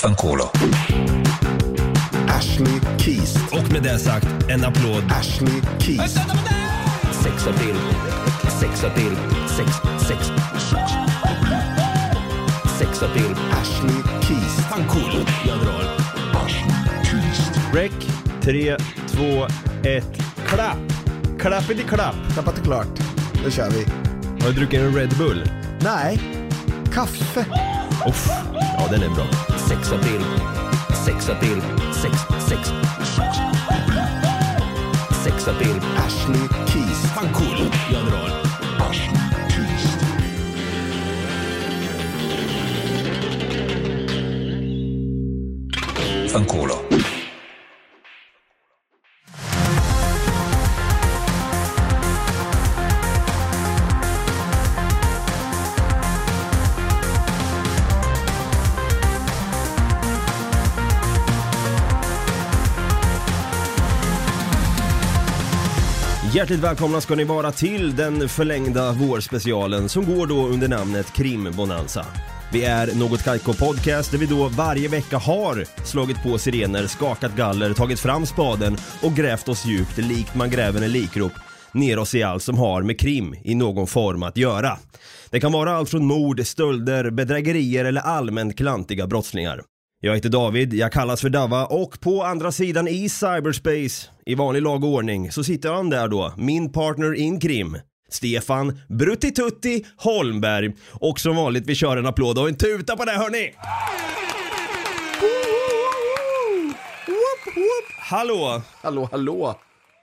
Fanculo. Ashley Keys. Och med det sagt, en applåd. Ashley Keys. Sex till. Sex till. Sex, sex. Sex till. Ashley Keys. Fanculo. Jag drar. Rec, 3, 2, 1, klapp! Klappity klapp! Klappat är klart. Nu kör vi. Har du druckit en Red Bull? Nej. Kaffe. Uff, ja den är bra. Sex till. Sex till. Sex, sex. Sex till. Ashley Keys. Fanculo. Jag drar. Fanculo. Hjärtligt välkomna ska ni vara till den förlängda vårspecialen som går då under namnet Krimbonanza. Vi är Något Kaiko Podcast där vi då varje vecka har slagit på sirener, skakat galler, tagit fram spaden och grävt oss djupt likt man gräver en likrop ner oss i allt som har med krim i någon form att göra. Det kan vara allt från mord, stölder, bedrägerier eller allmänt klantiga brottslingar. Jag heter David, jag kallas för Dava och på andra sidan i cyberspace, i vanlig lag och ordning, så sitter han där då, min partner in krim. Stefan Bruttitutti Holmberg. Och som vanligt, vi kör en applåd och en tuta på det hörni! Hallå! Hallå, hallå.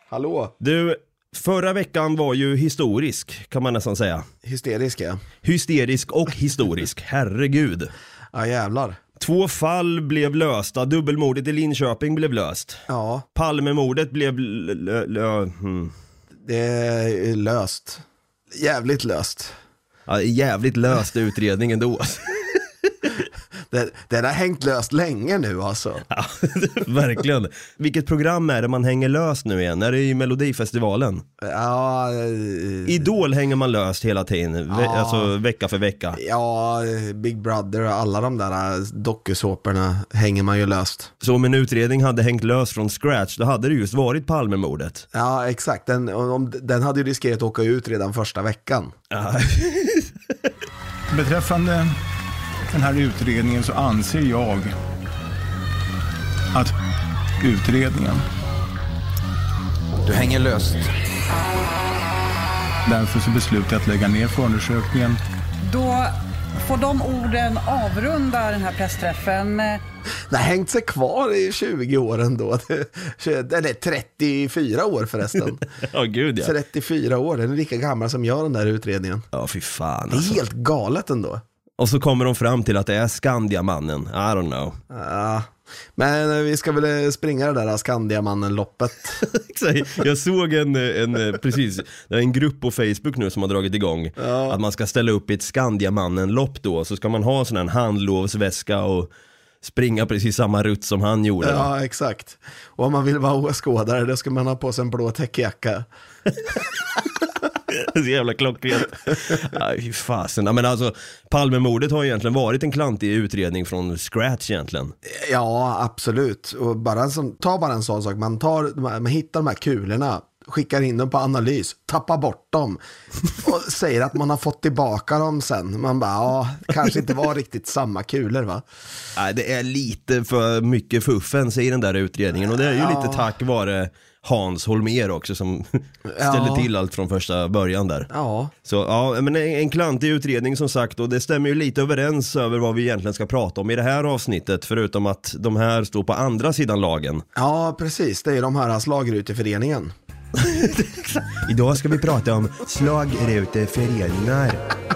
Hallå. Du, förra veckan var ju historisk, kan man nästan säga. Hysteriska. Hysterisk och historisk, herregud. Ja, jävlar. Två fall blev lösta, dubbelmordet i Linköping blev löst. Ja, Palmemordet blev... Hmm. det är löst. Jävligt löst. ja, jävligt löst utredning ändå. Det, den har hängt löst länge nu alltså. Ja, verkligen. Vilket program är det man hänger löst nu igen? Är det i Melodifestivalen? Ja, eh, Idol hänger man löst hela tiden, ve- Ja. alltså vecka för vecka. ja, Big Brother och alla de där eh, dokusåporna hänger man ju löst. Så om en utredning hade hängt löst från scratch, då hade det just varit Palmemordet. Ja, exakt. Den, om, den hade ju riskerat att åka ut redan första veckan. Ja. Beträffande den här utredningen så anser jag att utredningen, Du hänger löst. därför så beslutar jag att lägga ner förundersökningen. Då får de orden avrunda den här pressträffen. Den har hängt sig kvar i 20 år ändå. Eller 34 år förresten. Ja, gud ja. 34 år, den är lika gammal som jag den där utredningen. Ja, fy fan Det är alltså. helt galet ändå. Och så kommer de fram till att det är Skandiamannen. I don't know. Ja. Men eh, vi ska väl eh, springa det där Skandiamannen-loppet. Jag såg en, en, precis, det är en grupp på Facebook nu som har dragit igång. Att man ska ställa upp i ett Skandiamannen-lopp då, så ska man ha sån här handlovsväska och springa precis samma rutt som han gjorde. Ja, exakt. Och om man vill vara åskådare, då ska man ha på sig en blå täckjacka. Så jävla klockrent. Nej, fy fasen. Ja, Men alltså, Palmemordet har egentligen varit en klantig utredning från scratch egentligen. Ja, absolut. Och bara en sån, ta bara en sån sak, man, tar, man hittar de här kulorna, skickar in dem på analys, tappar bort dem och säger att man har fått tillbaka dem sen. Man bara, ja, kanske inte var riktigt samma kulor va? Nej, det är lite för mycket fuffens i den där utredningen och det är ju lite tack vare Hans Holmér också som ställde till allt från första början där. Ja, Så ja, men en, en klantig utredning som sagt och det stämmer ju lite överens över vad vi egentligen ska prata om i det här avsnittet förutom att de här står på andra sidan lagen. ja precis. Det är de här slagruteföreningen. Idag ska vi prata om slagruteföreningar.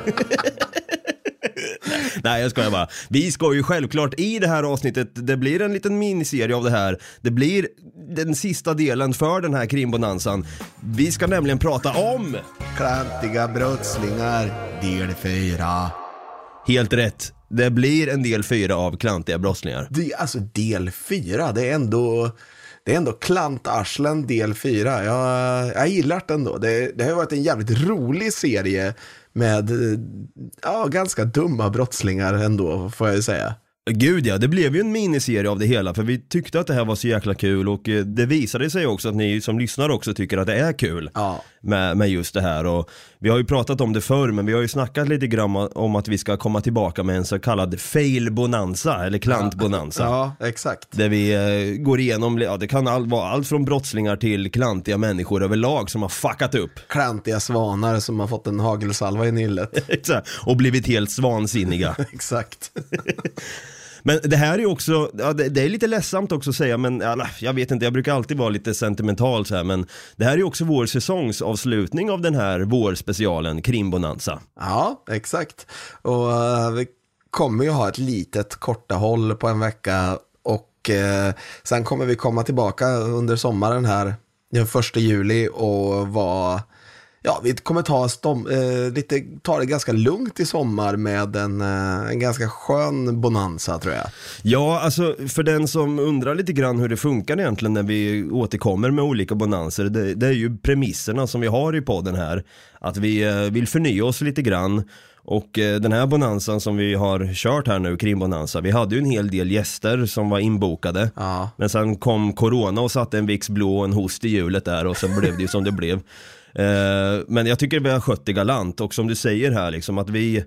Nej jag skojar bara. Vi ska ju självklart i det här avsnittet, det blir en liten miniserie av det här. Det blir den sista delen för den här krimbonanzan. Vi ska nämligen prata om, Klantiga brottslingar, del 4. helt rätt, det blir en del fyra av klantiga brottslingar. Det, alltså del 4, det är ändå, det är ändå klantarslen del 4. Jag, jag gillar det ändå. Det, det har varit en jävligt rolig serie med eh, ja, ganska dumma brottslingar ändå, får jag ju säga. Gud ja, det blev ju en miniserie av det hela för vi tyckte att det här var så jäkla kul och eh, det visade sig också att ni som lyssnar också tycker att det är kul Ja. med, med just det här och vi har ju pratat om det förr men vi har ju snackat lite grann om att vi ska komma tillbaka med en så kallad fail bonanza eller klant bonanza. Ja, exakt. Där vi eh, går igenom, ja det kan all, vara allt från brottslingar till klantiga människor överlag som har fuckat upp. Klantiga svanar som har fått en hagelsalva i nyllet. Exakt, och blivit helt svansinniga. exakt. Men det här är ju också, ja, det, det är lite ledsamt också att säga, men alla, jag vet inte, jag brukar alltid vara lite sentimental så här, men det här är ju också vår säsongsavslutning av den här vårspecialen, Krimbonanza. Ja, exakt. Och uh, vi kommer ju ha ett litet korta håll på en vecka och uh, sen kommer vi komma tillbaka under sommaren här den första juli och vara Ja, vi kommer ta, stom, eh, lite, ta det ganska lugnt i sommar med en, eh, en ganska skön bonanza tror jag. Ja, alltså för den som undrar lite grann hur det funkar egentligen när vi återkommer med olika bonanser, det, det är ju premisserna som vi har i podden här. Att vi eh, vill förnya oss lite grann och eh, den här bonanzan som vi har kört här nu, krimbonanza, vi hade ju en hel del gäster som var inbokade. Ja. Men sen kom corona och satte en Vicks blå och en host i hjulet där och sen blev det ju som det blev. Eh, Men jag tycker vi har skött det galant och som du säger här liksom att vi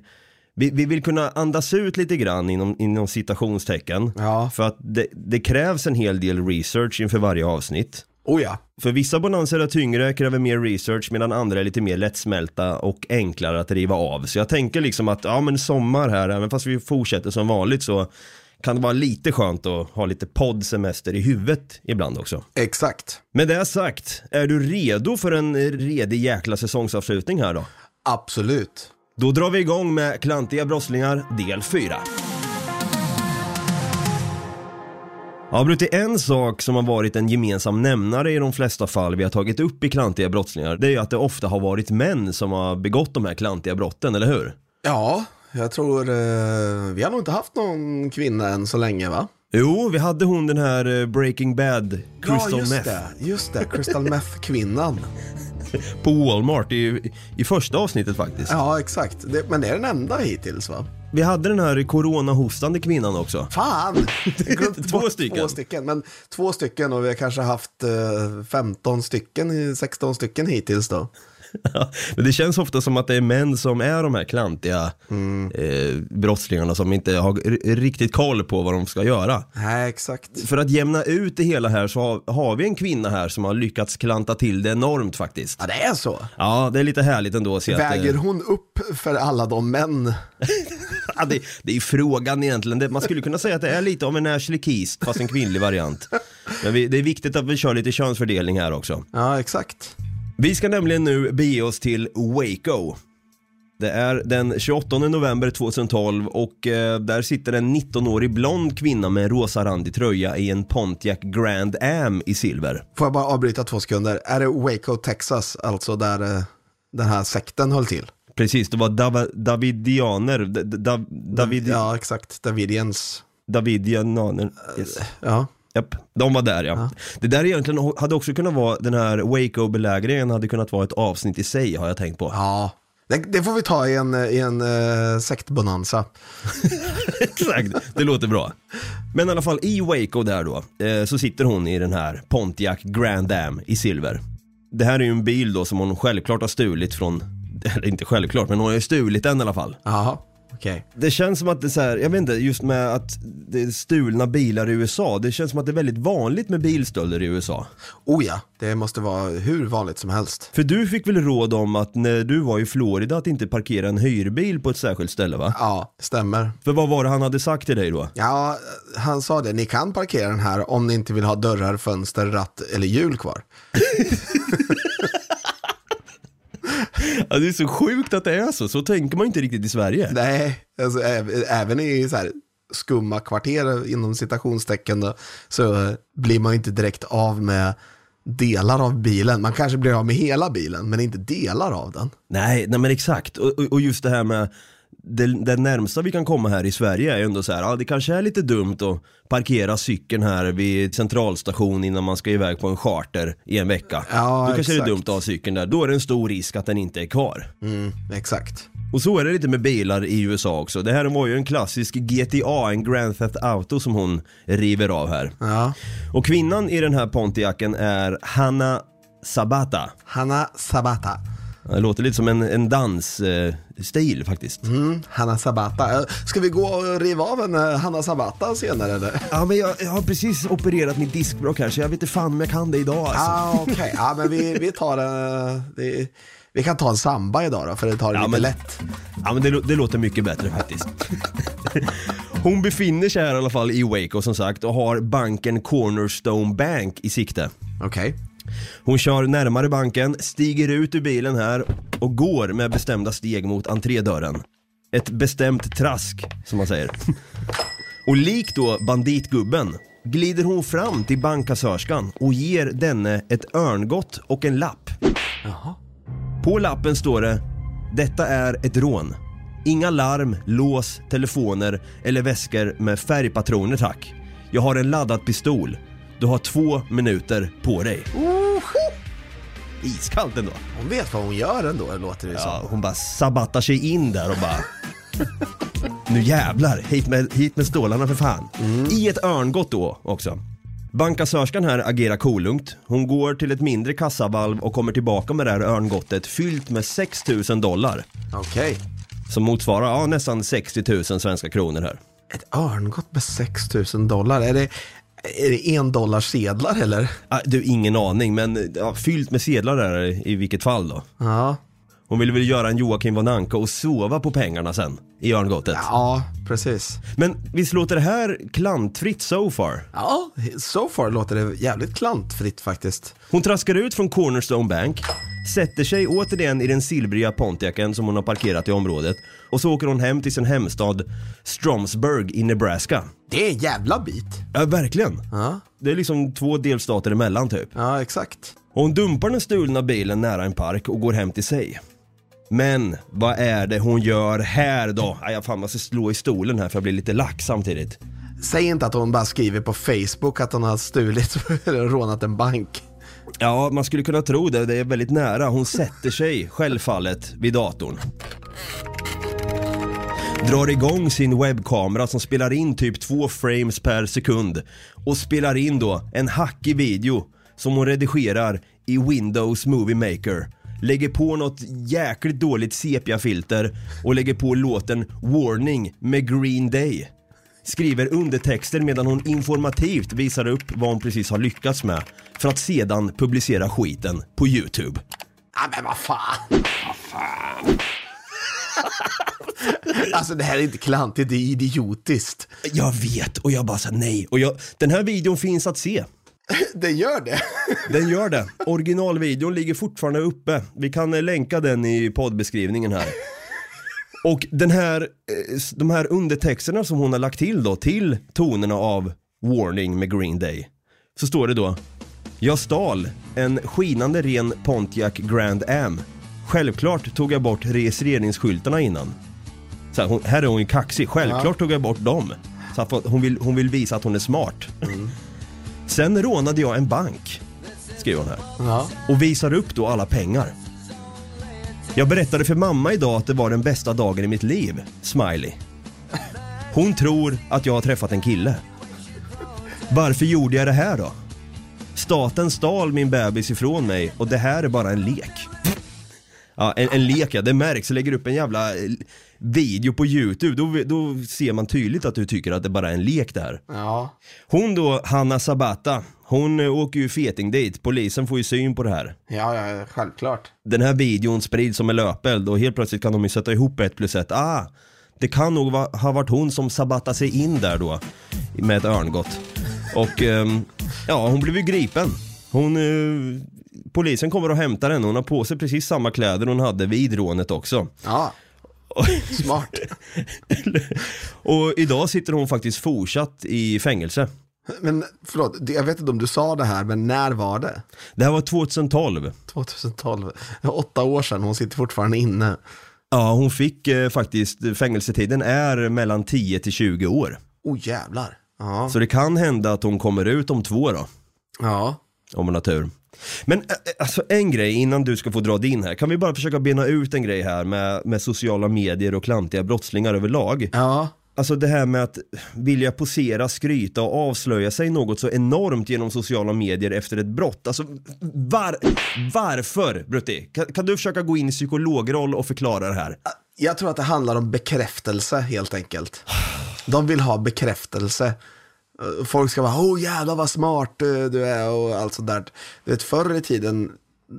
vi, vi vill kunna andas ut lite grann inom, inom citationstecken. Ja. För att det, det krävs en hel del research inför varje avsnitt. Oh ja, För vissa bonanser är tyngre, kräver mer research medan andra är lite mer lättsmälta och enklare att riva av. Så jag tänker liksom att, ja men sommar här, även fast vi fortsätter som vanligt så kan det vara lite skönt att ha lite poddsemester i huvudet ibland också. exakt. Med det sagt, är du redo för en redig jäkla säsongsavslutning här då? Absolut. Då drar vi igång med Klantiga brottslingar del 4. Ja, Brutti, en sak som har varit en gemensam nämnare i de flesta fall vi har tagit upp i klantiga brottslingar, det är ju att det ofta har varit män som har begått de här klantiga brotten, eller hur? Ja, jag tror eh, vi har nog inte haft någon kvinna än så länge va? Jo, vi hade hon den här eh, Breaking Bad, Crystal ja, just Meth, det. Just det, Crystal Meth-kvinnan. på Walmart i, i första avsnittet faktiskt. Ja, exakt. Det, men det är den enda hittills va? Vi hade den här coronahostande kvinnan också. Fan! Två stycken. Två stycken, men två stycken och vi har kanske haft eh, 15 stycken, 16 stycken hittills då. Men det känns ofta som att det är män som är de här klantiga eh, brottslingarna som inte har riktigt koll på vad de ska göra. Nej, exakt. För att jämna ut det hela här så har, har vi en kvinna här som har lyckats klanta till det enormt faktiskt. Ja, det är så. Ja, det är lite härligt ändå att se att... Väger eh, hon upp för alla de män? Ja, det, det är frågan egentligen. Det, man skulle kunna säga att det är lite av en Ashley Keys fast en kvinnlig variant. Men vi, det är viktigt att vi kör lite könsfördelning här också. Ja, exakt. Vi ska nämligen nu bege oss till Waco. Det är den 28 november 2012 och eh, där sitter en 19-årig blond kvinna med en rosa-randig tröja i en Pontiac Grand Am i silver. Får jag bara avbryta två sekunder? Är det Waco, Texas, alltså där eh, den här sekten höll till? Precis, det var Dav Davidianer, D- Dav David Ja, exakt. Davidians. Davidianer. Yes. Ja. Japp, de var där ja. Det där egentligen hade också kunnat vara, den här Waco-belägringen hade kunnat vara ett avsnitt i sig har jag tänkt på. Ja. Det, det får vi ta i en, i en uh, sektbonanza. Exakt, det låter bra. Men i alla fall i Waco där då, eh, så sitter hon i den här Pontiac Grand Am i silver. Det här är ju en bil då som hon självklart har stulit från, eller inte självklart, men hon har ju stulit den i alla fall. Jaha, okej. Det känns som att det är så här, jag vet inte, just med att det är stulna bilar i USA, det känns som att det är väldigt vanligt med bilstölder i USA. Oh ja, det måste vara hur vanligt som helst. För du fick väl råd om att när du var i Florida att inte parkera en hyrbil på ett särskilt ställe va? Ja, stämmer. För vad var det han hade sagt till dig då? Ja, han sa det. Ni kan parkera den här om ni inte vill ha dörrar, fönster, ratt eller hjul kvar. Ja, det är så sjukt att det är så, så tänker man inte riktigt i Sverige. Nej, alltså, även i så här skumma kvarter inom citationstecken då, så blir man inte direkt av med delar av bilen. Man kanske blir av med hela bilen, men inte delar av den. Nej, nej men exakt. Och- och just det här med det, det närmsta vi kan komma här i Sverige är ju ändå så här, ja det kanske är lite dumt att parkera cykeln här vid centralstation innan man ska iväg på en charter i en vecka. Ja, Då kanske det är dumt att ha cykeln där, då är det en stor risk att den inte är kvar. Mm, exakt. Och så är det lite med bilar i USA också. Det här var ju en klassisk GTA, en Grand Theft Auto som hon river av här. Ja. Och kvinnan i den här Pontiacen är Hanna Sabata. Hanna Sabata. Det låter lite som en, en dansstil faktiskt. Mm, Hanna Sabata. Eh, Ska vi gå och riva av en eh, Hanna Sabata senare eller? Ja men jag, jag har precis opererat mitt diskbråck här så jag vet inte fan om jag kan det idag alltså. Ah, Okej, ja, men vi, vi tar en... Det, vi kan ta en samba idag då, för det tar det Ja, lite men- lätt. Ja men det, det låter mycket bättre faktiskt. Hon befinner sig här i alla fall i Waco som sagt och har banken Cornerstone Bank i sikte. Okej. Hon kör närmare banken, stiger ut ur bilen här och går med bestämda steg mot entrédörren. Ett bestämt trask, som man säger. Och likt då banditgubben glider hon fram till bankkassörskan och ger denne ett örngott och en lapp. På lappen står det Detta är ett rån. Inga larm, lås, telefoner eller väskor med färgpatroner tack. Jag har en laddad pistol. Du har två minuter på dig. Iskallt ändå. Hon vet vad hon gör ändå, låter det Ja, som. hon bara sabattar sig in där och bara Nu jävlar, hit med, hit med stålarna för fan. I ett örngott då också. Bankkassörskan här agerar kolugnt. Hon går till ett mindre kassavalv och kommer tillbaka med det här örngottet fyllt med 6000 dollar. Okej. Som motsvarar ja, nästan 60 000 svenska kronor här. Ett örngott med 6 000 dollar. Är det, är det en dollars sedlar eller? Ah, du, ingen aning, men ja, fyllt med sedlar där i vilket fall då. Ja. Hon ville väl göra en Joakim von Anka och sova på pengarna sen i örngottet. Ja, precis. Men visst låter det här klantfritt so far? Ja, so far låter det jävligt klantfritt faktiskt. Hon traskar ut från Cornerstone Bank, sätter sig återigen i den silvriga Pontiacen som hon har parkerat i området och så åker hon hem till sin hemstad Stromsburg i Nebraska. Det är en jävla bit. Ja, verkligen. Ja, Det är liksom två delstater emellan typ. ja exakt. Hon dumpar den stulna bilen nära en park och går hem till sig. Men vad är det hon gör här då? Aj, jag fan måste slå i stolen här för jag blir lite lack samtidigt. Säg inte att hon bara skriver på Facebook att hon har stulit eller rånat en bank. Ja, man skulle kunna tro det. Det är väldigt nära. Hon sätter sig självfallet vid datorn. Drar igång sin webbkamera som spelar in typ två frames per sekund och spelar in då en hackig video som hon redigerar i Windows Movie Maker. Lägger på något jäkligt dåligt sepia-filter och lägger på låten Warning med Green Day. Skriver undertexter medan hon informativt visar upp vad hon precis har lyckats med för att sedan publicera skiten på YouTube. Ja men vad fan. alltså det här är inte klantigt, det är idiotiskt. Jag vet och jag bara sa nej. Och jag, den här videon finns att se. Det gör det. Den gör det. Originalvideon ligger fortfarande uppe. Vi kan eh, länka den i poddbeskrivningen här. Och den här, eh, de här undertexterna som hon har lagt till då, till tonerna av Warning med Green Day. Så står det då Jag stal en skinande ren Pontiac Grand Am. Självklart tog jag bort registreringsskyltarna innan. Så här, hon, här är hon ju kaxig. Självklart tog jag bort dem. Så hon, vill, hon vill visa att hon är smart. Sen rånade jag en bank, skriver hon här. Ja. Och visar upp då alla pengar. Jag berättade för mamma idag att det var den bästa dagen i mitt liv, smiley. Hon tror att jag har träffat en kille. Varför gjorde jag det här då? Staten stal min bebis ifrån mig och det här är bara en lek. Ja, en, en lek ja, det märks. Lägger upp en jävla eh, video på YouTube, då, då ser man tydligt att du tycker att det bara är en lek det här. Ja. Hon då, Hanna Sabata, hon eh, åker ju feting dit. Polisen får ju syn på det här. Ja, ja, självklart. Den här videon sprids som en löpeld och helt plötsligt kan de ju sätta ihop ett plus ett. Ah, det kan nog va- ha varit hon som sabatade sig in där då med ett örngott. Och ehm, ja, hon blev ju gripen. Hon, eh, polisen kommer och hämtar henne. Hon har på sig precis samma kläder hon hade vid rånet också. Ja. Smart. Och idag sitter hon faktiskt fortsatt i fängelse. Men förlåt, jag vet inte om du sa det här, men när var det? Det här var 2012. 2012. Det var åtta år sedan, hon sitter fortfarande inne. Ja, hon fick eh, faktiskt, fängelsetiden är mellan 10 till 20 år. Oh jävlar. Ja. Så det kan hända att hon kommer ut om två då, Ja. om hon har tur. Men alltså en grej innan du ska få dra din här, kan vi bara försöka bena ut en grej här med, med sociala medier och klantiga brottslingar överlag? Ja, Alltså det här med att vilja posera, skryta och avslöja sig något så enormt genom sociala medier efter ett brott. Alltså var, varför, Brutti? Kan, kan du försöka gå in i psykologroll och förklara det här? jag tror att det handlar om bekräftelse helt enkelt. De vill ha bekräftelse. Eh, Folk ska vara, oh jävlar vad smart eh, du är och allt sånt där. Du vet, förr i tiden,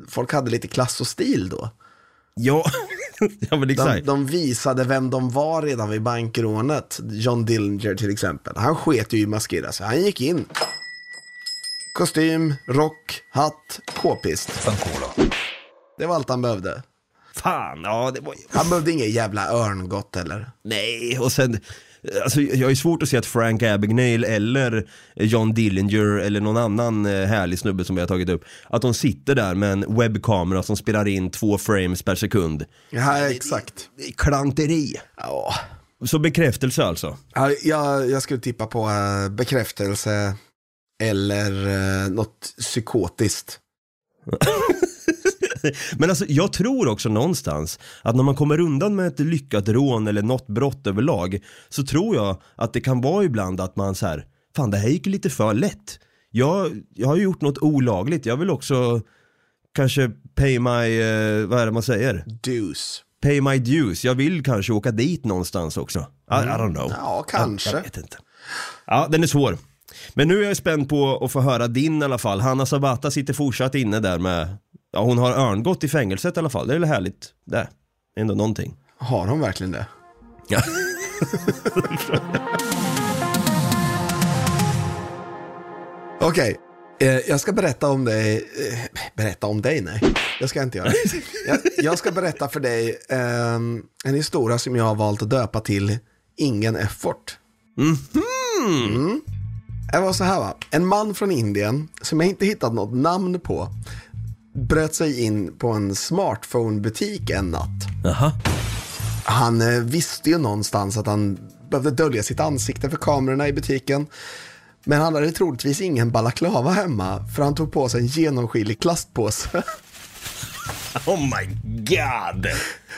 folk hade lite klass och stil då. Ja, ja men De, exakt. de visade vem de var redan vid bankrånet. John Dillinger till exempel. Han sket ju i maskera sig. Han gick in. Kostym, rock, hatt, k-pist. Det var allt han behövde. Fan, ja det var Han behövde inget jävla örngott heller. Nej, och sen Alltså, jag är svårt att se att Frank Abagnale eller John Dillinger eller någon annan eh, härlig snubbe som vi har tagit upp Att de sitter där med en webbkamera som spelar in två frames per sekund Ja, exakt. Klanteri! Ja. Så bekräftelse alltså? Ja, jag, jag skulle tippa på eh, bekräftelse eller uh, något psykotiskt. Men alltså jag tror också någonstans att när man kommer undan med ett lyckat rån eller något brott överlag så tror jag att det kan vara ibland att man så här, fan det här gick lite för lätt. Jag, jag har gjort något olagligt, jag vill också kanske pay my, eh, vad är det man säger? Deuce. Pay my dues, jag vill kanske åka dit någonstans också. I, I don't know. Ja, kanske. Jag, jag vet inte. Ja, den är svår. Men nu är jag spänd på att få höra din i alla fall. Hanna Sabata sitter fortsatt inne där med, ja hon har örngott i fängelset i alla fall. Det är väl härligt. Det är ändå någonting. Har de verkligen det? Ja. Okej, eh, jag ska berätta om dig. Eh, berätta om dig? Nej, det ska jag inte göra. Jag, jag ska berätta för dig eh, en historia som jag har valt att döpa till Ingen effort. Mm. Det var så här va, en man från Indien som jag inte hittat något namn på bröt sig in på en smartphone-butik en natt. Jaha. Han eh, visste ju någonstans att han behövde dölja sitt ansikte för kamerorna i butiken. Men han hade troligtvis ingen balaklava hemma för han tog på sig en genomskinlig plastpåse. Oh my god!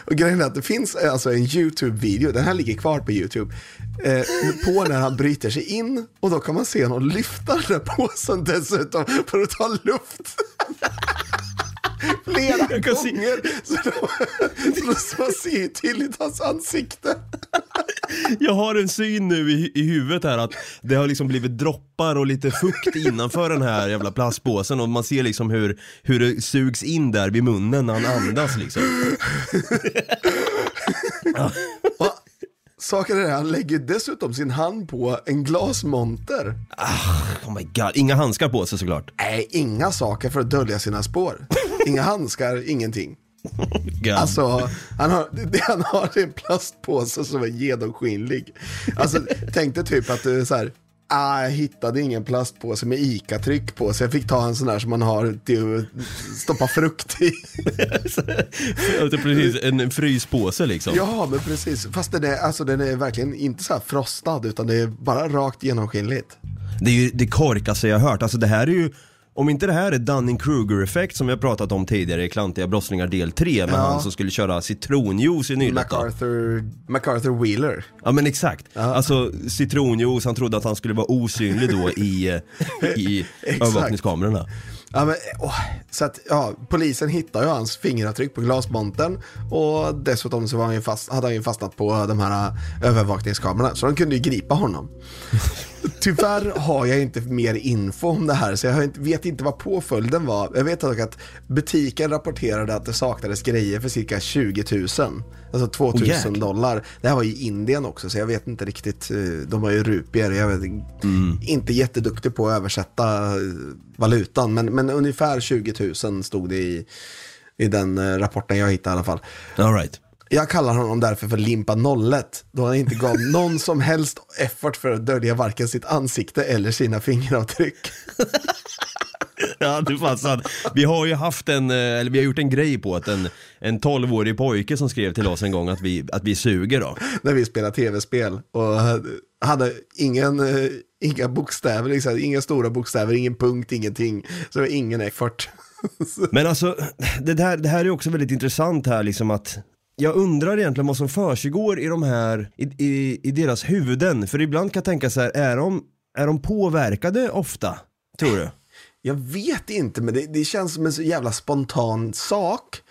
Och grejen är att det finns eh, alltså en YouTube-video, den här ligger kvar på YouTube, eh, på när han bryter sig in och då kan man se honom lyfta den där påsen dessutom för att ta luft. Flera Jag kan se- gånger. Så, då, så man ser tydligt hans ansikte. Jag har en syn nu i, i huvudet här att det har liksom blivit droppar och lite fukt innanför den här jävla plastpåsen och man ser liksom hur, hur det sugs in där vid munnen när han andas liksom. Saken är det, han lägger dessutom sin hand på en glasmonter. Oh my god, inga handskar på sig såklart. Nej, inga saker för att dölja sina spår. Inga handskar, ingenting. God. Alltså, han har, han har en plastpåse som är genomskinlig. Alltså, tänk dig typ att du är så här, ah, jag hittade ingen plastpåse med ICA-tryck på så jag fick ta en sån här som man har till att stoppa frukt i. Det är precis en fryspåse liksom. Ja, men precis. Fast den är, alltså, den är verkligen inte så här frostad, utan det är bara rakt genomskinligt. Det är ju det korkaste jag har hört. Alltså det här är ju, om inte det här är Dunning-Kruger-effekt som vi har pratat om tidigare i Klantiga brottslingar del 3 med Ja. han som skulle köra citronjuice i nyllet. MacArthur, MacArthur Wheeler. Ja men exakt. Alltså citronjuice, han trodde att han skulle vara osynlig då i, i övervakningskamerorna. Ja, men, åh, så att, ja, polisen hittade ju hans fingeravtryck på glasmontern och dessutom så var han fast, hade han ju fastnat på de här övervakningskamerorna så de kunde ju gripa honom. Tyvärr har jag inte mer info om det här så jag vet inte vad påföljden var. Jag vet dock att butiken rapporterade att det saknades grejer för cirka 20 000. Alltså 2 000 jäklar. dollar. Det här var i Indien också så jag vet inte riktigt. eh, De har ju rupier. Jag vet inte jätteduktig på att översätta eh, valutan. Men, men ungefär 20 000 stod det i, i den eh, rapporten jag hittade i alla fall. All right. Jag kallar honom därför för Limpa Nollet, då han inte gav någon som helst effort för att dölja varken sitt ansikte eller sina fingeravtryck. Ja, det fanns han. Vi har ju haft en, eh, eller vi har gjort en grej på att en, en 12-årig pojke som skrev till oss en gång att vi, att vi suger då. när vi spelade tv-spel och hade ingen, eh, inga bokstäver, liksom, inga stora bokstäver, ingen punkt, ingenting. Så ingen effort. Men alltså, det, där, det här är också väldigt intressant här liksom att jag undrar egentligen vad som försiggår i de här, i, i, i deras huvuden. För ibland kan jag tänka så här, är de, är de påverkade ofta? Tror du? Jag vet inte, men det, det känns som en så jävla spontan sak.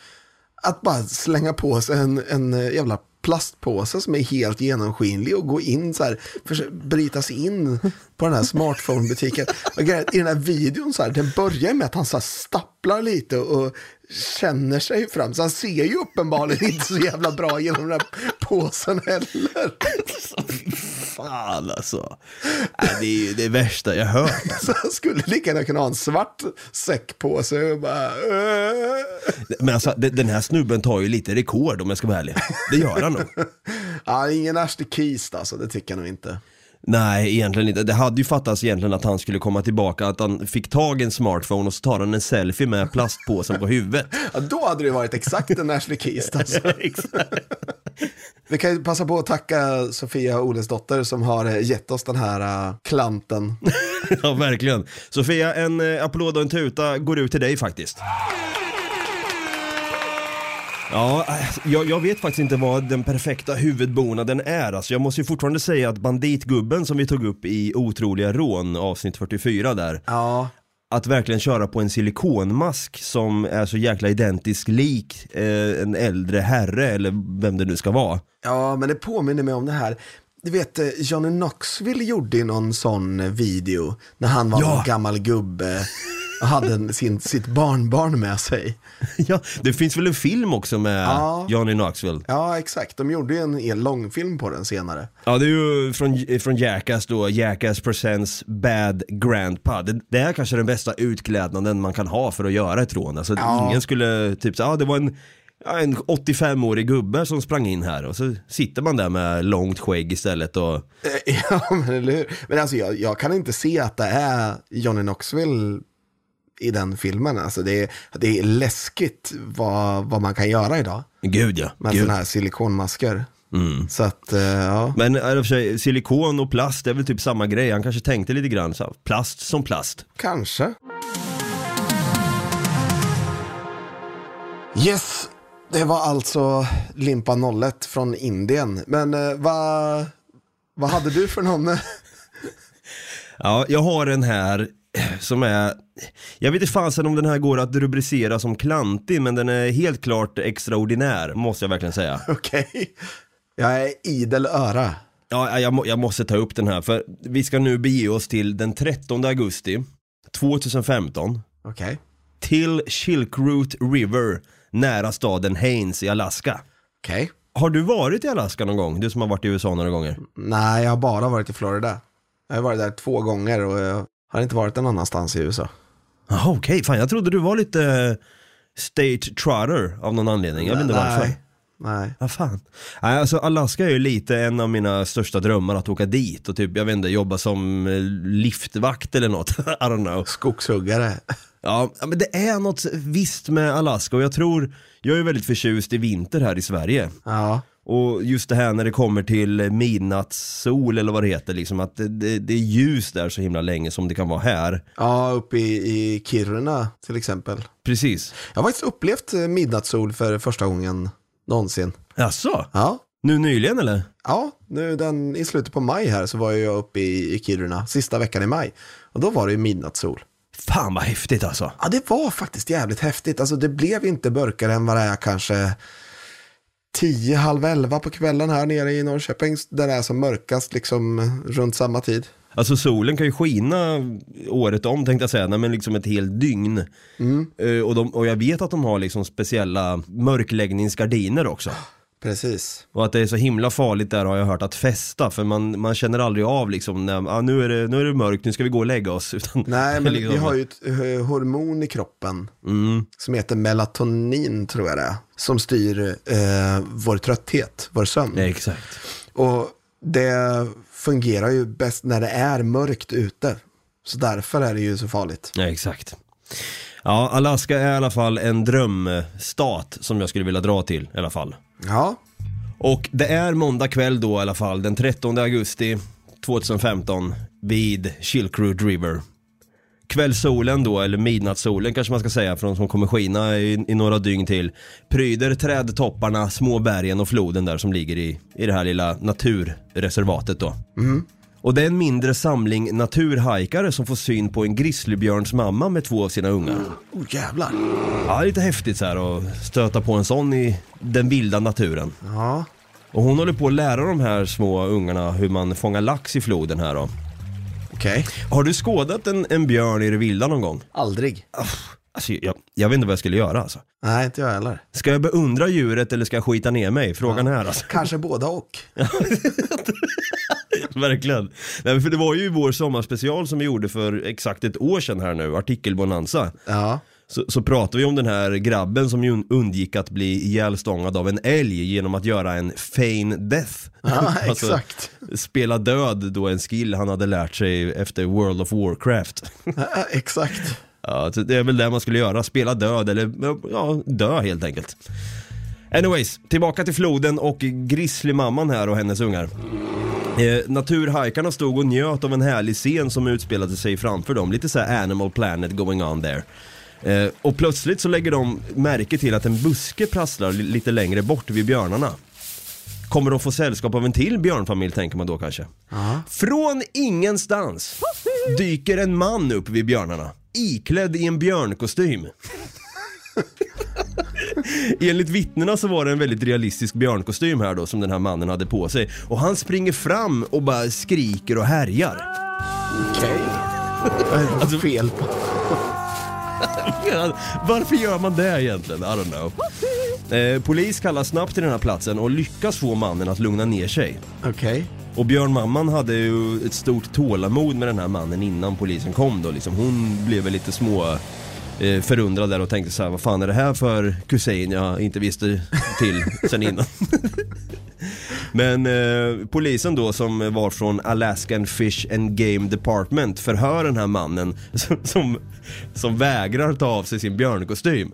Att bara slänga på sig en, en eh, jävla plastpåse som är helt genomskinlig och gå in så här, bryta sig in på den här smartphone-butiken. I den här videon så här, den börjar med att han så här stapplar lite och känner sig fram. Så han ser ju uppenbarligen inte så jävla bra genom den här påsen heller. Fan alltså. Nej, det är ju det värsta jag hört. Så han skulle lika gärna kunna ha en svart säck på sig och bara... "Äh." Men alltså, de- den här snubben tar ju lite rekord om jag ska vara ärlig. Det gör han nog. Ja, ingen Ashley Keys alltså, det tycker jag nog inte. Nej, egentligen inte. Det hade ju fattats egentligen att han skulle komma tillbaka, att han fick tag i en smartphone och så tar han en selfie med plastpåsen på huvudet. Ja, då hade det varit exakt en Ashley Keys alltså. Vi kan ju passa på att tacka Sofia Olesdotter som har eh, gett oss den här uh, klanten. ja, verkligen. Sofia, en eh, applåd och en tuta går ut till dig faktiskt. Ja, jag, jag vet faktiskt inte vad den perfekta huvudbonaden är. Alltså, jag måste ju fortfarande säga att banditgubben som vi tog upp i Otroliga rån, avsnitt 44 där, Ja, att verkligen köra på en silikonmask som är så jäkla identisk lik eh, en äldre herre eller vem det nu ska vara. ja, men det påminner mig om det här. Du vet, eh, Johnny Knoxville gjorde någon sån video när han var Ja. en gammal gubbe hade en- sin, sitt barnbarn med sig. ja, det finns väl en film också med Ja. Johnny Knoxville? Ja, exakt. De gjorde ju en hel långfilm på den senare. Ja, det är ju från, från Jackass då, Jackass Presents Bad Grandpa. Det, det är kanske den bästa utklädnaden man kan ha för att göra ett rån. Alltså Ja. ingen skulle, typ så, ja det var en, en 85-årig gubbe som sprang in här och så sitter man där med långt skägg istället och Ja, men eller hur? Men alltså jag, jag kan inte se att det är Johnny Knoxville i den filmen. Alltså det är, det är läskigt vad, vad man kan göra idag gud ja, med sådana här silikonmasker. Mm. Så att, eh, ja. Men för sig, silikon och plast det är väl typ samma grej. Han kanske tänkte lite grann så plast som plast. Kanske. Yes, det var alltså Limpa 01 från Indien. Men eh, vad, vad hade du för någon? eh, Ja, jag har en här som är, jag vet inte fasen om den här går att rubricera som klantig, men den är helt klart extraordinär, måste jag verkligen säga. Okej. Jag är idel öra. Ja, jag, jag måste ta upp den här, för vi ska nu bege oss till den 13 augusti 2015 Okej. till Chilkoot River, nära staden Haines i Alaska. Okej. Har du varit i Alaska någon gång? Du som har varit i USA några gånger. Nej, jag har bara varit i Florida. Jag har varit där två gånger och jag har inte varit någon annanstans i USA. Jaha, okej. Fan, jag trodde du var lite eh, state trotter av någon anledning. Jag vet inte varför. Nej. Vad fan. Nej, alltså Alaska är ju lite en av mina största drömmar att åka dit och typ, jag vet inte, jobba som eh, liftvakt eller något. I don't know. Skogshuggare. Ja, ja, men det är något visst med Alaska och jag tror, jag är väldigt förtjust i vinter här i Sverige. Ja. Och just det här när det kommer till midnattssol eller vad det heter, liksom att det, det, det är ljus där så himla länge som det kan vara här. Ja, uppe i, i Kiruna till exempel. Precis. Jag har faktiskt upplevt midnattssol för första gången någonsin. Jaså? Ja. Nu nyligen eller? Ja, nu den, i slutet på maj här så var jag uppe i, i Kiruna, sista veckan i maj. Och då var det ju midnattssol. Fan vad häftigt alltså. Ja, det var faktiskt jävligt häftigt. Alltså det blev inte mörkare än vad det är kanske 10, halv 11 på kvällen här nere i Norrköping. Där det är som mörkast liksom runt samma tid. Alltså solen kan ju skina året om tänkte jag säga, nej, men liksom ett helt dygn. Eh, och, de, och jag vet att de har liksom speciella mörkläggningsgardiner också. Precis. Och att det är så himla farligt där har jag hört att festa, för man, man känner aldrig av liksom, när, ah, nu, är det, nu är det mörkt, nu ska vi gå och lägga oss. Utan, Nej, men liksom- vi har ju ett eh, hormon i kroppen mm, som heter melatonin tror jag det är. Som styr eh, vår trötthet, vår sömn. nej, exakt. Och det fungerar ju bäst när det är mörkt ute. Så därför är det ju så farligt. Ja, exakt. Ja, Alaska är i alla fall en drömstat som jag skulle vilja dra till i alla fall. Ja, Och det är måndag kväll då i alla fall, den 13 augusti 2015 vid Chilkoot River. Kvällssolen då, eller midnattssolen kanske man ska säga, från som kommer skina i, i några dygn till, pryder trädtopparna, små bergen och floden där som ligger i, i det här lilla naturreservatet då. Och det är en mindre samling naturhajkare som får syn på en grizzlybjörns mamma med två av sina ungar. Oh jävlar. Ja, lite häftigt så här att stöta på en sån i den vilda naturen. Ja. Och hon håller på att lära de här små ungarna hur man fångar lax i floden här då. Okej. Har du skådat en, en björn i det vilda någon gång? Aldrig. Alltså, jag, jag vet inte vad jag skulle göra alltså. Nej, inte jag heller. Ska jag beundra djuret eller ska jag skita ner mig? Frågan är alltså. Kanske båda och. Verkligen. Nej, för det var ju vår sommarspecial som vi gjorde för exakt ett år sedan här nu, artikelbonanza. Ja. Så, så pratade vi om den här grabben som undgick att bli ihjälstångad av en älg genom att göra en feign death. Ja, Alltså, exakt. spela död då en skill han hade lärt sig efter World of Warcraft. Ja, exakt. Ja, så det är väl det man skulle göra, spela död eller ja, dö helt enkelt. Anyways, tillbaka till floden och grizzlymamman här och hennes ungar. Eh, naturhajkarna stod och njöt av en härlig scen som utspelade sig framför dem, lite så här Animal Planet going on there. Eh, och plötsligt så lägger de märke till att en buske prasslar li- lite längre bort vid björnarna. Kommer de få sällskap av en till björnfamilj tänker man då kanske. Från ingenstans dyker en man upp vid björnarna, iklädd i en björnkostym. Enligt vittnena så var det en väldigt realistisk björnkostym här då som den här mannen hade på sig. Och han springer fram och bara skriker och härjar. Okej. Det för fel på? Varför gör man det egentligen? I don't know. Eh, polis kallas snabbt till den här platsen och lyckas få mannen att lugna ner sig. Okej. Och björnmamman hade ju ett stort tålamod med den här mannen innan polisen kom då liksom. Hon blev väl lite små eh, förundrad där och tänkte så här: vad fan är det här för kusin jag inte visste till sen innan. Men eh, polisen då som var från Alaskan Fish and Game Department förhör den här mannen som, som, som vägrar ta av sig sin björnkostym.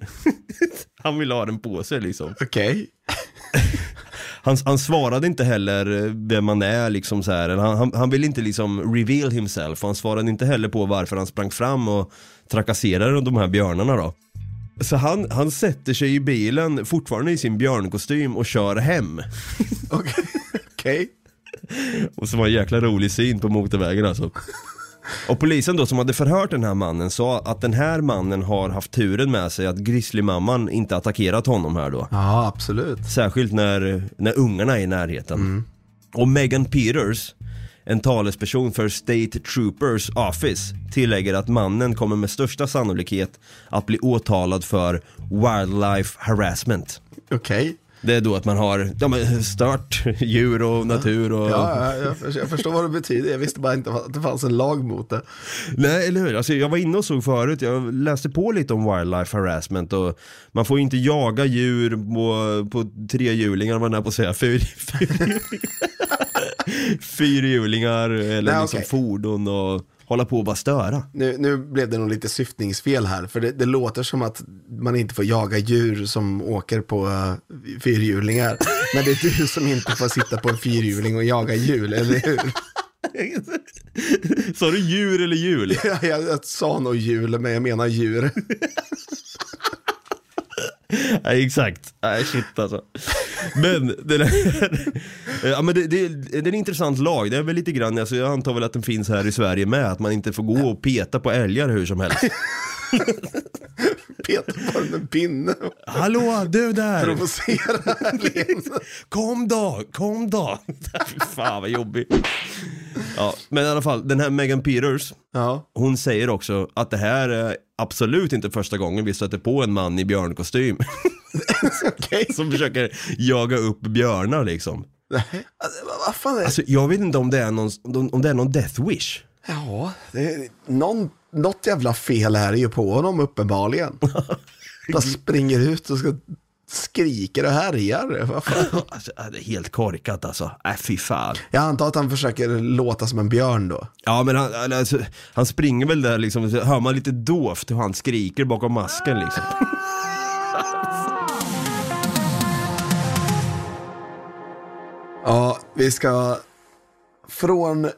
Han vill ha den på sig liksom. Okej. Han, han svarade inte heller eh, vem man är liksom så här. Han, han, han ville inte liksom reveal himself. Han svarade inte heller på varför han sprang fram och trakasserade de här björnarna då. Så han, han sätter sig i bilen, fortfarande i sin björnkostym och kör hem. Okej. Okej. Och så var en jäkla rolig syn på motorvägen alltså. Och polisen då som hade förhört den här mannen sa att den här mannen har haft turen med sig att grizzlymamman inte attackerat honom här då. Ja, absolut. Särskilt när, när ungarna är i närheten. Och Megan Peters, en talesperson för State Troopers Office, tillägger att mannen kommer med största sannolikhet att bli åtalad för wildlife harassment. Okej. Det är då att man har ja, men stört djur och natur och... Ja, ja, jag, jag förstår vad det betyder. Jag visste bara inte att det fanns en lag mot det. Nej, eller hur? Alltså, jag var inne och såg förut, jag läste på lite om wildlife harassment och man får ju inte jaga djur på, på trehjulingar, vad jag på att säga, fyr, fyr, fyrhjulingar eller Nej, liksom okej. fordon och hålla på och bara störa. Nu, nu blev det nog lite syftningsfel här, för det, det låter som att man inte får jaga djur som åker på uh, fyrhjulingar. Men det är du som inte får sitta på en fyrhjuling och jaga djur, eller hur? Sa du djur eller jul? Jag, jag, jag sa nog jul, men jag menar djur. Nej, exakt. Nej, shit alltså. Men, det, där, ja, men det, det, det är en intressant lag. Det är väl lite grann, alltså, jag antar väl att den finns här i Sverige med, att man inte får gå och peta på älgar hur som helst. Petar på den med en pinne Hallå, du där! provocerar älgen. Kom då, kom då! Fan vad jobbigt. Ja, men i alla fall, den här Megan Peters, Ja, hon säger också att det här är absolut inte första gången vi stöter på en man i björnkostym. okej. som försöker jaga upp björnar liksom. Alltså, vad- fan är det? Alltså jag vet inte om det är någon, om det är någon death wish. Ja, det någon, något jävla fel här är ju på honom uppenbarligen. Bara springer ut och ska skriker och härjar. Alltså, det är helt korkat alltså. Äh, fy fan. Jag antar att han försöker låta som en björn då. Ja men han, alltså, han springer väl där liksom, så hör man lite dovt hur han skriker bakom masken liksom. Ja, vi ska från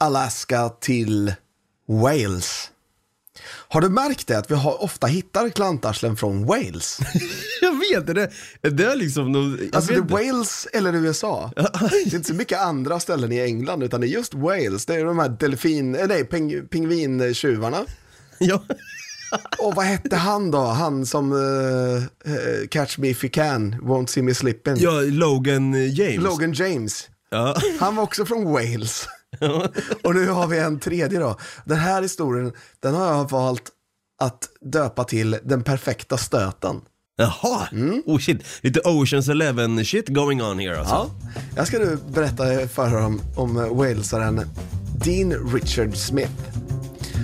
Alaska till Wales. Har du märkt det att vi har, ofta hittar klantarslen från Wales? Jag vet det, det är liksom någon, Alltså det är. Wales eller USA. Det är inte så mycket andra ställen i England utan det är just Wales. Det är de här delfin, eh, nej, ping, pingvintjuvarna. Ja. Och vad hette han då? Han som eh, Catch Me If You Can, Won't See Me Slipping. ja, Logan James. Logan James. Ja. Han var också från Wales. Och nu har vi en tredje då. Den här historien, den har jag valt att döpa till Den perfekta stöten. Jaha, oh shit. Lite Oceans Eleven shit going on here alltså. Ja. Jag ska nu berätta för er om, om walesaren Dean Richard Smith.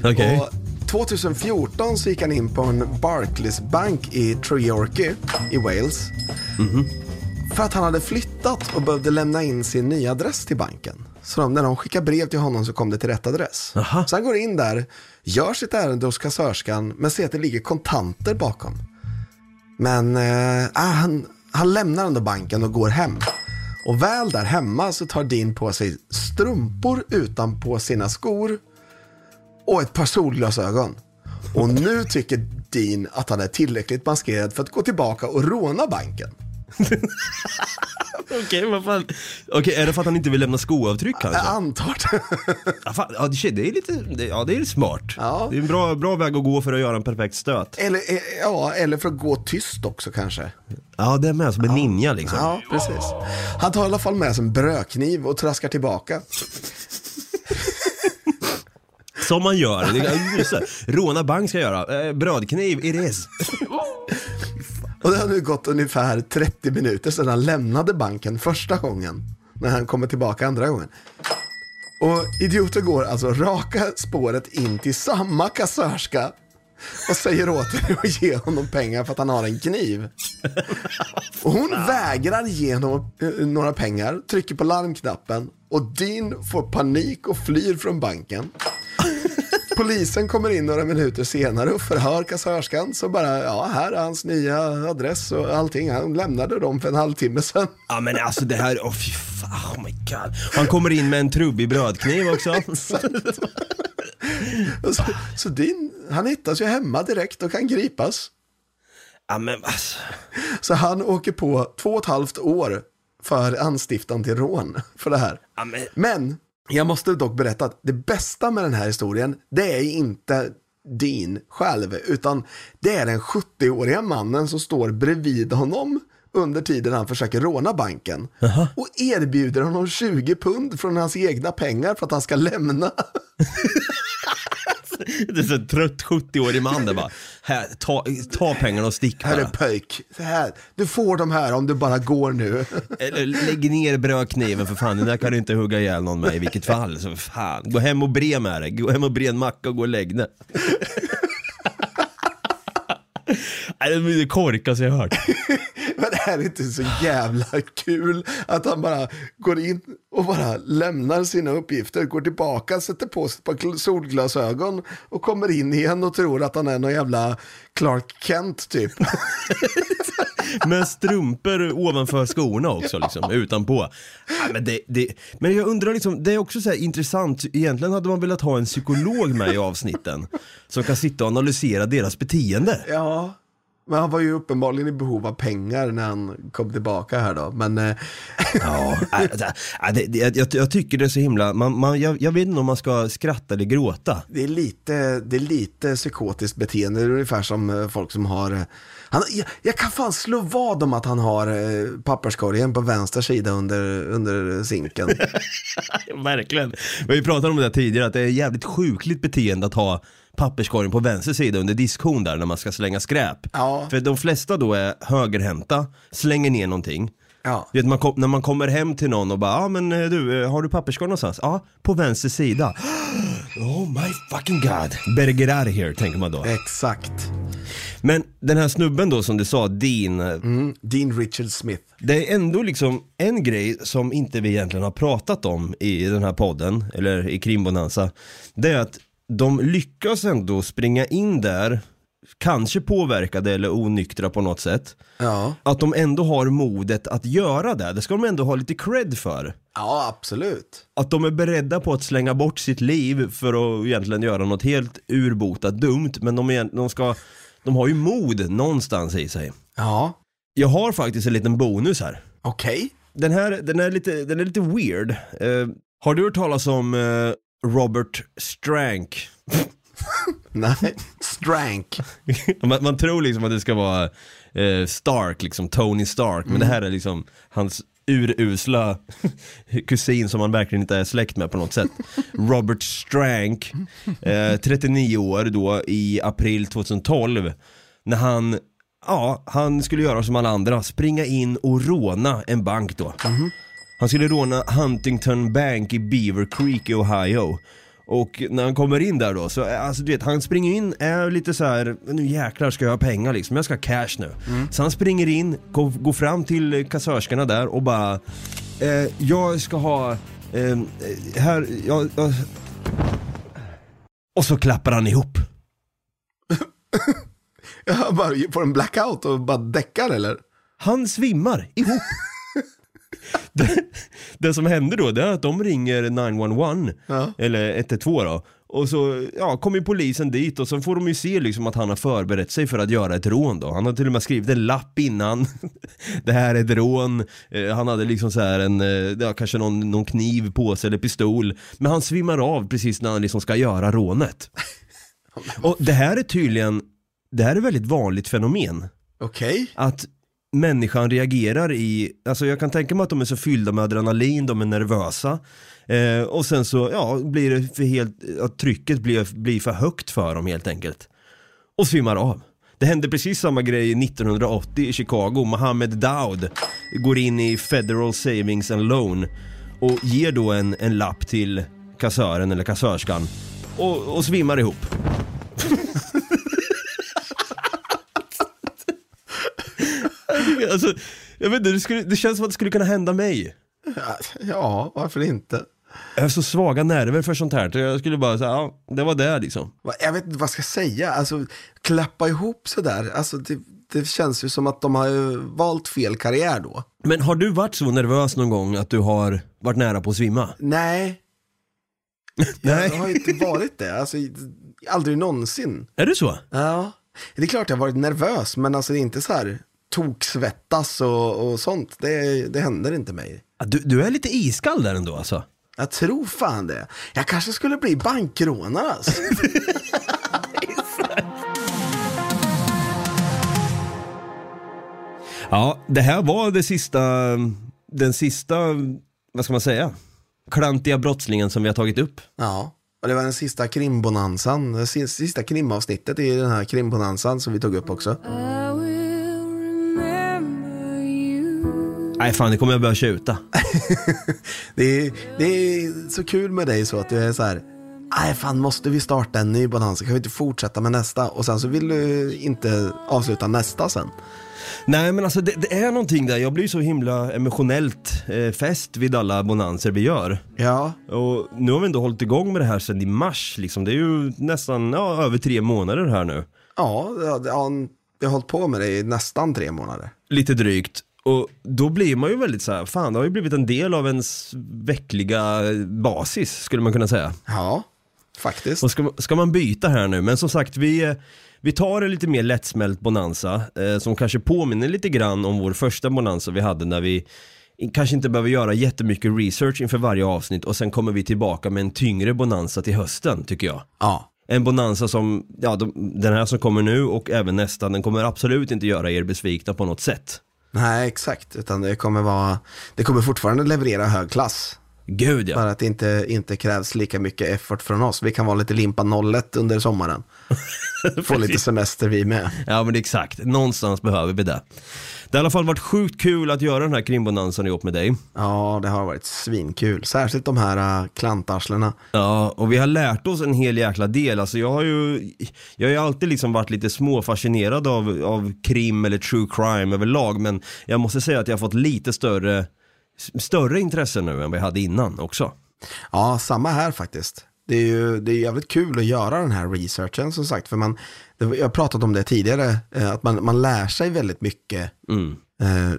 Okej. Och 2014 så gick han in på en Barclays Bank i Treorchy i Wales. För att han hade flyttat och behövde lämna in sin nya adress till banken. Så de, när de skickade brev till honom så kom det till rätt adress. Aha. Så han går in där, gör sitt ärende hos kassörskan men ser att det ligger kontanter bakom. Men eh, ah, han, han lämnar ändå banken och går hem. Och väl där hemma så tar Dean på sig strumpor utanpå sina skor och ett par solglasögon. Och nu tycker Dean att han är tillräckligt maskerad för att gå tillbaka och råna banken. Okej, vad fan. Okej, är det för att han inte vill lämna skoavtryck Jag kanske? antar det. Ja, fan, ja, shit, det är lite, det, ja det är smart. Ja. Det är en bra, bra väg att gå för att göra en perfekt stöt. Eller, eh, ja, eller för att gå tyst också kanske. Ja, det är med som en ninja liksom. Ja, precis. Han tar i alla fall med sig en brödkniv och traskar tillbaka. Som man gör. Råna bank ska jag göra. Eh, brödkniv, it is. Och det har nu gått ungefär 30 minuter sedan han lämnade banken första gången. När han kommer tillbaka andra gången. Och idioten går alltså raka spåret in till samma kassörska och säger åt henne att ge honom pengar för att han har en kniv. Och hon vägrar ge honom eh, några pengar, trycker på larmknappen och Dean får panik och flyr från banken. Polisen kommer in några minuter senare och förhör kassörskan. Så bara, ja, här är hans nya adress och allting. Han lämnade dem för en halvtimme sedan. Ja men alltså det här, oh fy fan, oh my god. Han kommer in med en trubbig brödkniv också. Så, så din, han hittas ju hemma direkt och kan gripas. Ja men alltså. Så han åker på två och ett halvt år för anstiftan till rån för det här. Ja, men, Men jag måste dock berätta att det bästa med den här historien, det är inte Dean själv, utan det är den 70-åriga mannen som står bredvid honom under tiden han försöker råna banken. Och erbjuder honom 20 pund från hans egna pengar för att han ska lämna. det är så en trött 70-årig man där bara, här, ta, ta pengarna och stick Här är bara. pöjk, så här. du får de här om du bara går nu. Eller lägg ner brödkniven för fan, den där kan du inte hugga ihjäl någon med i vilket fall. Så fan, gå hem och bre med dig, gå hem och bre en macka och gå och lägg dig. Det är det korkaste jag har hört. Men det här är inte så jävla kul att han bara går in och bara lämnar sina uppgifter, går tillbaka, sätter på sig ett par solglasögon och kommer in igen och tror att han är någon jävla Clark Kent typ. Med strumpor ovanför skorna också liksom, utanpå. Ja, men, det, det, men jag undrar liksom, det är också så här intressant, egentligen hade man velat ha en psykolog med i avsnitten. Som kan sitta och analysera deras beteende. Ja, men han var ju uppenbarligen i behov av pengar när han kom tillbaka här då. Men eh, Ja, äh, äh, det, det, jag, jag tycker det är så himla, man, man, jag, jag vet inte om man ska skratta eller gråta. det, är lite, det är lite psykotiskt beteende. Det är ungefär som eh, folk som har... eh, Han, jag, jag kan fan slå vad om att han har papperskorgen på vänster sida under, under sinken. Verkligen. Vi pratat om det tidigare, att det är jävligt sjukligt beteende att ha papperskorgen på vänster sida under diskhon där när man ska slänga skräp. Ja. För de flesta då är högerhänta, slänger ner någonting. Ja. Du vet, man kom, när man kommer hem till någon och bara, ja ah, men eh, du, eh, har du papperskorg någonstans? Ja, på vänster sida. Oh my fucking god. Better get out of here, tänker man då. Exakt. Men den här snubben då som du sa, Dean, eh, Mm, Dean Richard Smith. det är ändå liksom en grej som inte vi egentligen har pratat om i den här podden, eller i Krimbonanza. Det är att de lyckas ändå springa in där kanske påverkade eller onyktra på något sätt. Ja, Att de ändå har modet att göra det, det ska de ändå ha lite cred för. ja absolut. Att de är beredda på att slänga bort sitt liv för att egentligen göra något helt urbotat dumt, men de, är, de, ska, de har ju mod någonstans i sig. Ja, Jag har faktiskt en liten bonus här. okej. Den här, den är lite, den är lite weird. Eh, har du hört talas om eh, Robert Strank? Nej, Strank. man, man tror liksom att det ska vara eh, Stark, liksom Tony Stark, men det här är liksom hans urusla kusin som han verkligen inte är släkt med på något sätt. Robert Strank, eh, 39 år då i april 2012, när han Ja, han skulle göra som alla andra, springa in och råna en bank då. Han skulle råna Huntington Bank i Beaver Creek i Ohio. Och när han kommer in där då, så eh, alltså du vet, han springer in, är lite så här, nu jäklar ska jag ha pengar liksom, jag ska ha cash nu. Så han springer in, går, fram till eh, kassörskorna där och bara, eh, jag ska ha, eh, här, jag, jag... Och så klappar han ihop. Jag bara får en blackout och bara däckar eller? Han svimmar ihop. det, det som händer då, det är att de ringer 911, Ja. eller 112 då. Och så ja, kommer polisen dit och så får de ju se liksom att han har förberett sig för att göra ett rån då. Han har till och med skrivit en lapp innan. det här är ett rån. Eh, han hade liksom så här en, eh, ja, kanske någon, någon kniv på sig eller pistol. Men han svimmar av precis när han liksom ska göra rånet. och det här är tydligen, det här är ett väldigt vanligt fenomen Okej. att människan reagerar i, alltså jag kan tänka mig att de är så fyllda med adrenalin, de är nervösa eh, och sen så, ja, blir det för helt, att trycket blir, blir för högt för dem helt enkelt. Och svimmar av. Det hände precis samma grej 1980 i Chicago, Mohammed Daoud går in i Federal Savings and Loan och ger då en, en lapp till kassören eller kassörskan och, och svimmar ihop. alltså, jag vet inte, det, skulle, det känns som att det skulle kunna hända mig. Ja, varför inte? Jag har så svaga nerver för sånt här, så jag skulle bara säga, ja, det var det liksom. Jag vet inte vad jag ska säga, alltså klappa ihop sådär, alltså det, det känns ju som att de har valt fel karriär då. Men har du varit så nervös någon gång att du har varit nära på att svimma? Nej, Nej. jag har inte varit det, alltså aldrig någonsin. Är det så? Ja, det är klart jag har varit nervös, men alltså det är inte så här toksvettas och, och sånt, det, det händer inte mig. Du, du är lite iskall där ändå alltså. Jag tror fan det. Jag kanske skulle bli bankrånare alltså. Ja, det här var det sista, den sista, vad ska man säga, klantiga brottslingen som vi har tagit upp. Ja, och det var den sista det si- sista krimavsnittet i den här krimbonanzan som vi tog upp också. Nej fan, det kommer jag börja tjuta. Det är, det är så kul med dig så att du är så här, nej fan måste vi starta en ny bonanza, kan vi inte fortsätta med nästa? Och sen så vill du inte avsluta nästa sen. Nej men alltså det, det är någonting där, jag blir så himla emotionellt eh, fäst vid alla bonanser vi gör. Ja, Och nu har vi ändå hållit igång med det här sedan i mars liksom. Det är ju nästan, ja, över tre månader här nu. ja, ja, ja jag har hållit på med det i nästan tre månader. Lite drygt. Och då blir man ju väldigt så här, fan det har ju blivit en del av ens veckliga basis skulle man kunna säga. Ja, faktiskt. Och ska, ska man byta här nu, men som sagt vi, vi tar en lite mer lättsmält bonanza eh, som kanske påminner lite grann om vår första bonanza vi hade när vi kanske inte behöver göra jättemycket research inför varje avsnitt och sen kommer vi tillbaka med en tyngre bonanza till hösten tycker jag. Ja, En bonanza som, ja de, den här som kommer nu och även nästa, den kommer absolut inte göra er besvikna på något sätt nej exakt, utan det kommer vara, det kommer fortfarande leverera hög klass. Gud ja. Bara att det inte, inte krävs lika mycket effort från oss. Vi kan vara lite limpa nollet under sommaren. Få lite semester vi med. Ja men exakt, någonstans behöver vi det. Det har i alla fall varit sjukt kul att göra den här krimbonanzan ihop med dig. Ja, det har varit svinkul. Särskilt de här uh, klantarslena. Ja, och vi har lärt oss en hel jäkla del. Alltså jag har ju, jag har ju alltid liksom varit lite småfascinerad av, av krim eller true crime överlag, men jag måste säga att jag har fått lite större, större intresse nu än jag hade innan också. Ja, samma här faktiskt. Det är ju det är jävligt kul att göra den här researchen som sagt. För man, jag har pratat om det tidigare, eh, att man, man lär sig väldigt mycket Mm. eh,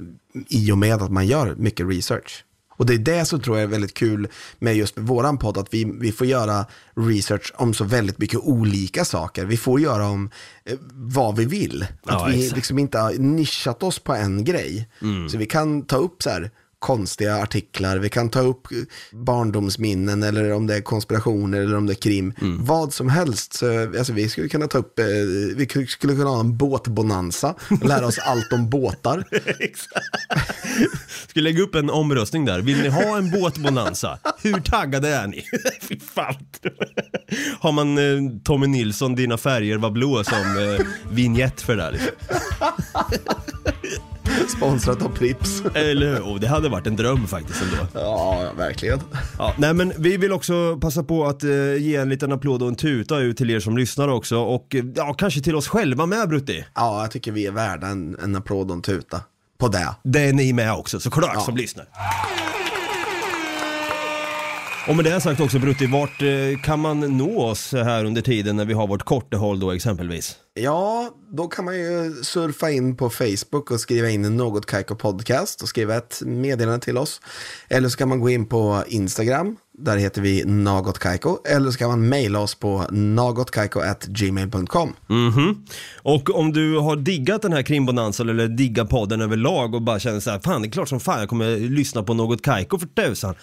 i och med att man gör mycket research. Och det är det som tror jag är väldigt kul med just våran podd, att vi, vi får göra research om så väldigt mycket olika saker. Vi får göra om eh, vad vi vill. Att Ja, vi exakt. Mm. liksom inte har nischat oss på en grej. Så vi kan ta upp så här konstiga artiklar, vi kan ta upp barndomsminnen eller om det är konspirationer eller om det är krim. Mm. Vad som helst. Så, alltså, vi skulle kunna ta upp, eh, vi skulle kunna ha en båtbonanza lära oss allt om båtar. Ska lägga upp en omröstning där. Vill ni ha en båtbonanza? Hur taggade är ni? Fy fan. Har man eh, Tommy Nilsson, Dina färger var blå som eh, vignett för det här? Liksom? Sponsrat av Prips. Eller hur? Oh, det hade varit en dröm faktiskt ändå. Ja, verkligen. Ja, nej men vi vill också passa på att eh, ge en liten applåd och en tuta ut till er som lyssnar också och eh, ja, kanske till oss själva med Brutti. Ja, jag tycker vi är värda en, en applåd och en tuta på det. Det är ni med också såklart Ja. som lyssnar. Och med det sagt också Brutti, vart eh, kan man nå oss här under tiden när vi har vårt kortehåll då exempelvis? Ja, då kan man ju surfa in på Facebook och skriva in Något Kaiko Podcast och skriva ett meddelande till oss. Eller så kan man gå in på Instagram, där heter vi Något Kaiko. Eller så kan man mejla oss på nagotkaiko.gmail.com. Mhm. Och om du har diggat den här krimbonanzan eller diggar podden överlag och bara känner så här, fan det är klart som fan jag kommer lyssna på något Kaiko för tusan.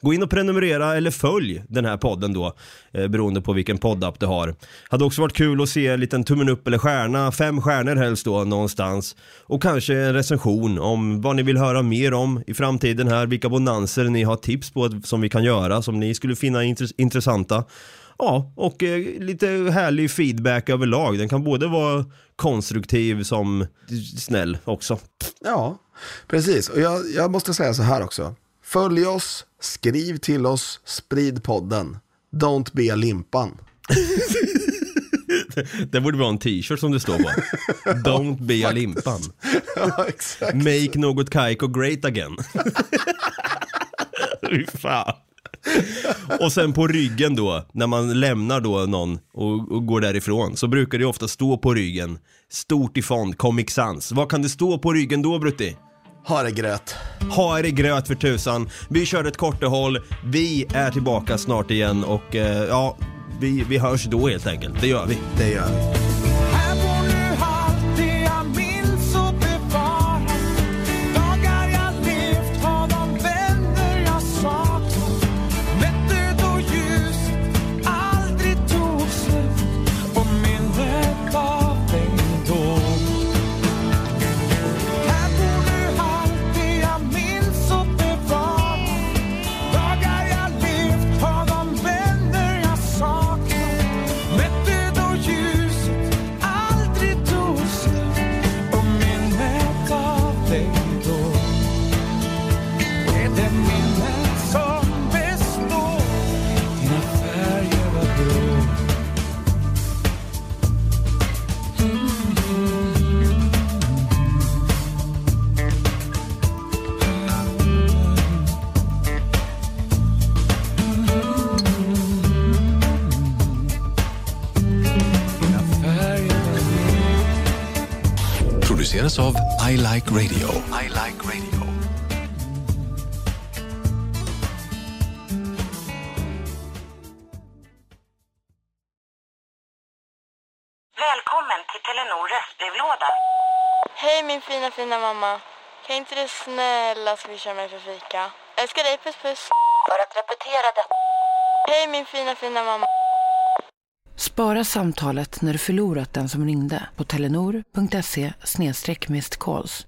Gå in och prenumerera eller följ den här podden då, eh, beroende på vilken poddapp du har. Hade också varit kul att se en liten tummen upp eller stjärna, fem stjärnor helst då någonstans. Och kanske en recension om vad ni vill höra mer om i framtiden här, vilka bonanser ni har tips på som vi kan göra, som ni skulle finna intress- intressanta. Ja, och eh, lite härlig feedback överlag. Den kan både vara konstruktiv som snäll också. Ja, precis. Och jag, jag måste säga så här också. Följ oss, skriv till oss, sprid podden. Don't be a limpan. Det borde vara en t-shirt som det står på. Don't be a limpan. ja, exakt. Make något Kaiko great again. Fy fan. Och sen på ryggen då, när man lämnar då någon och, och går därifrån, så brukar det ofta stå på ryggen, stort i font, Comic Sans. Vad kan det stå på ryggen då Brutti? Ha det gröt. Ha i gröt för tusan. Vi kör ett kortehåll. Vi är tillbaka snart igen och eh, ja, vi, vi hörs då helt enkelt. Det gör vi. Det gör vi. I Like Radio. I like radio. Välkommen till Telenor röstbrevlåda. Hej min fina fina mamma. Kan inte du snälla swisha mig för fika? Älskar dig, puss puss. För att repetera detta. Hej min fina fina mamma. Spara samtalet när du förlorat den som ringde på telenor.se calls.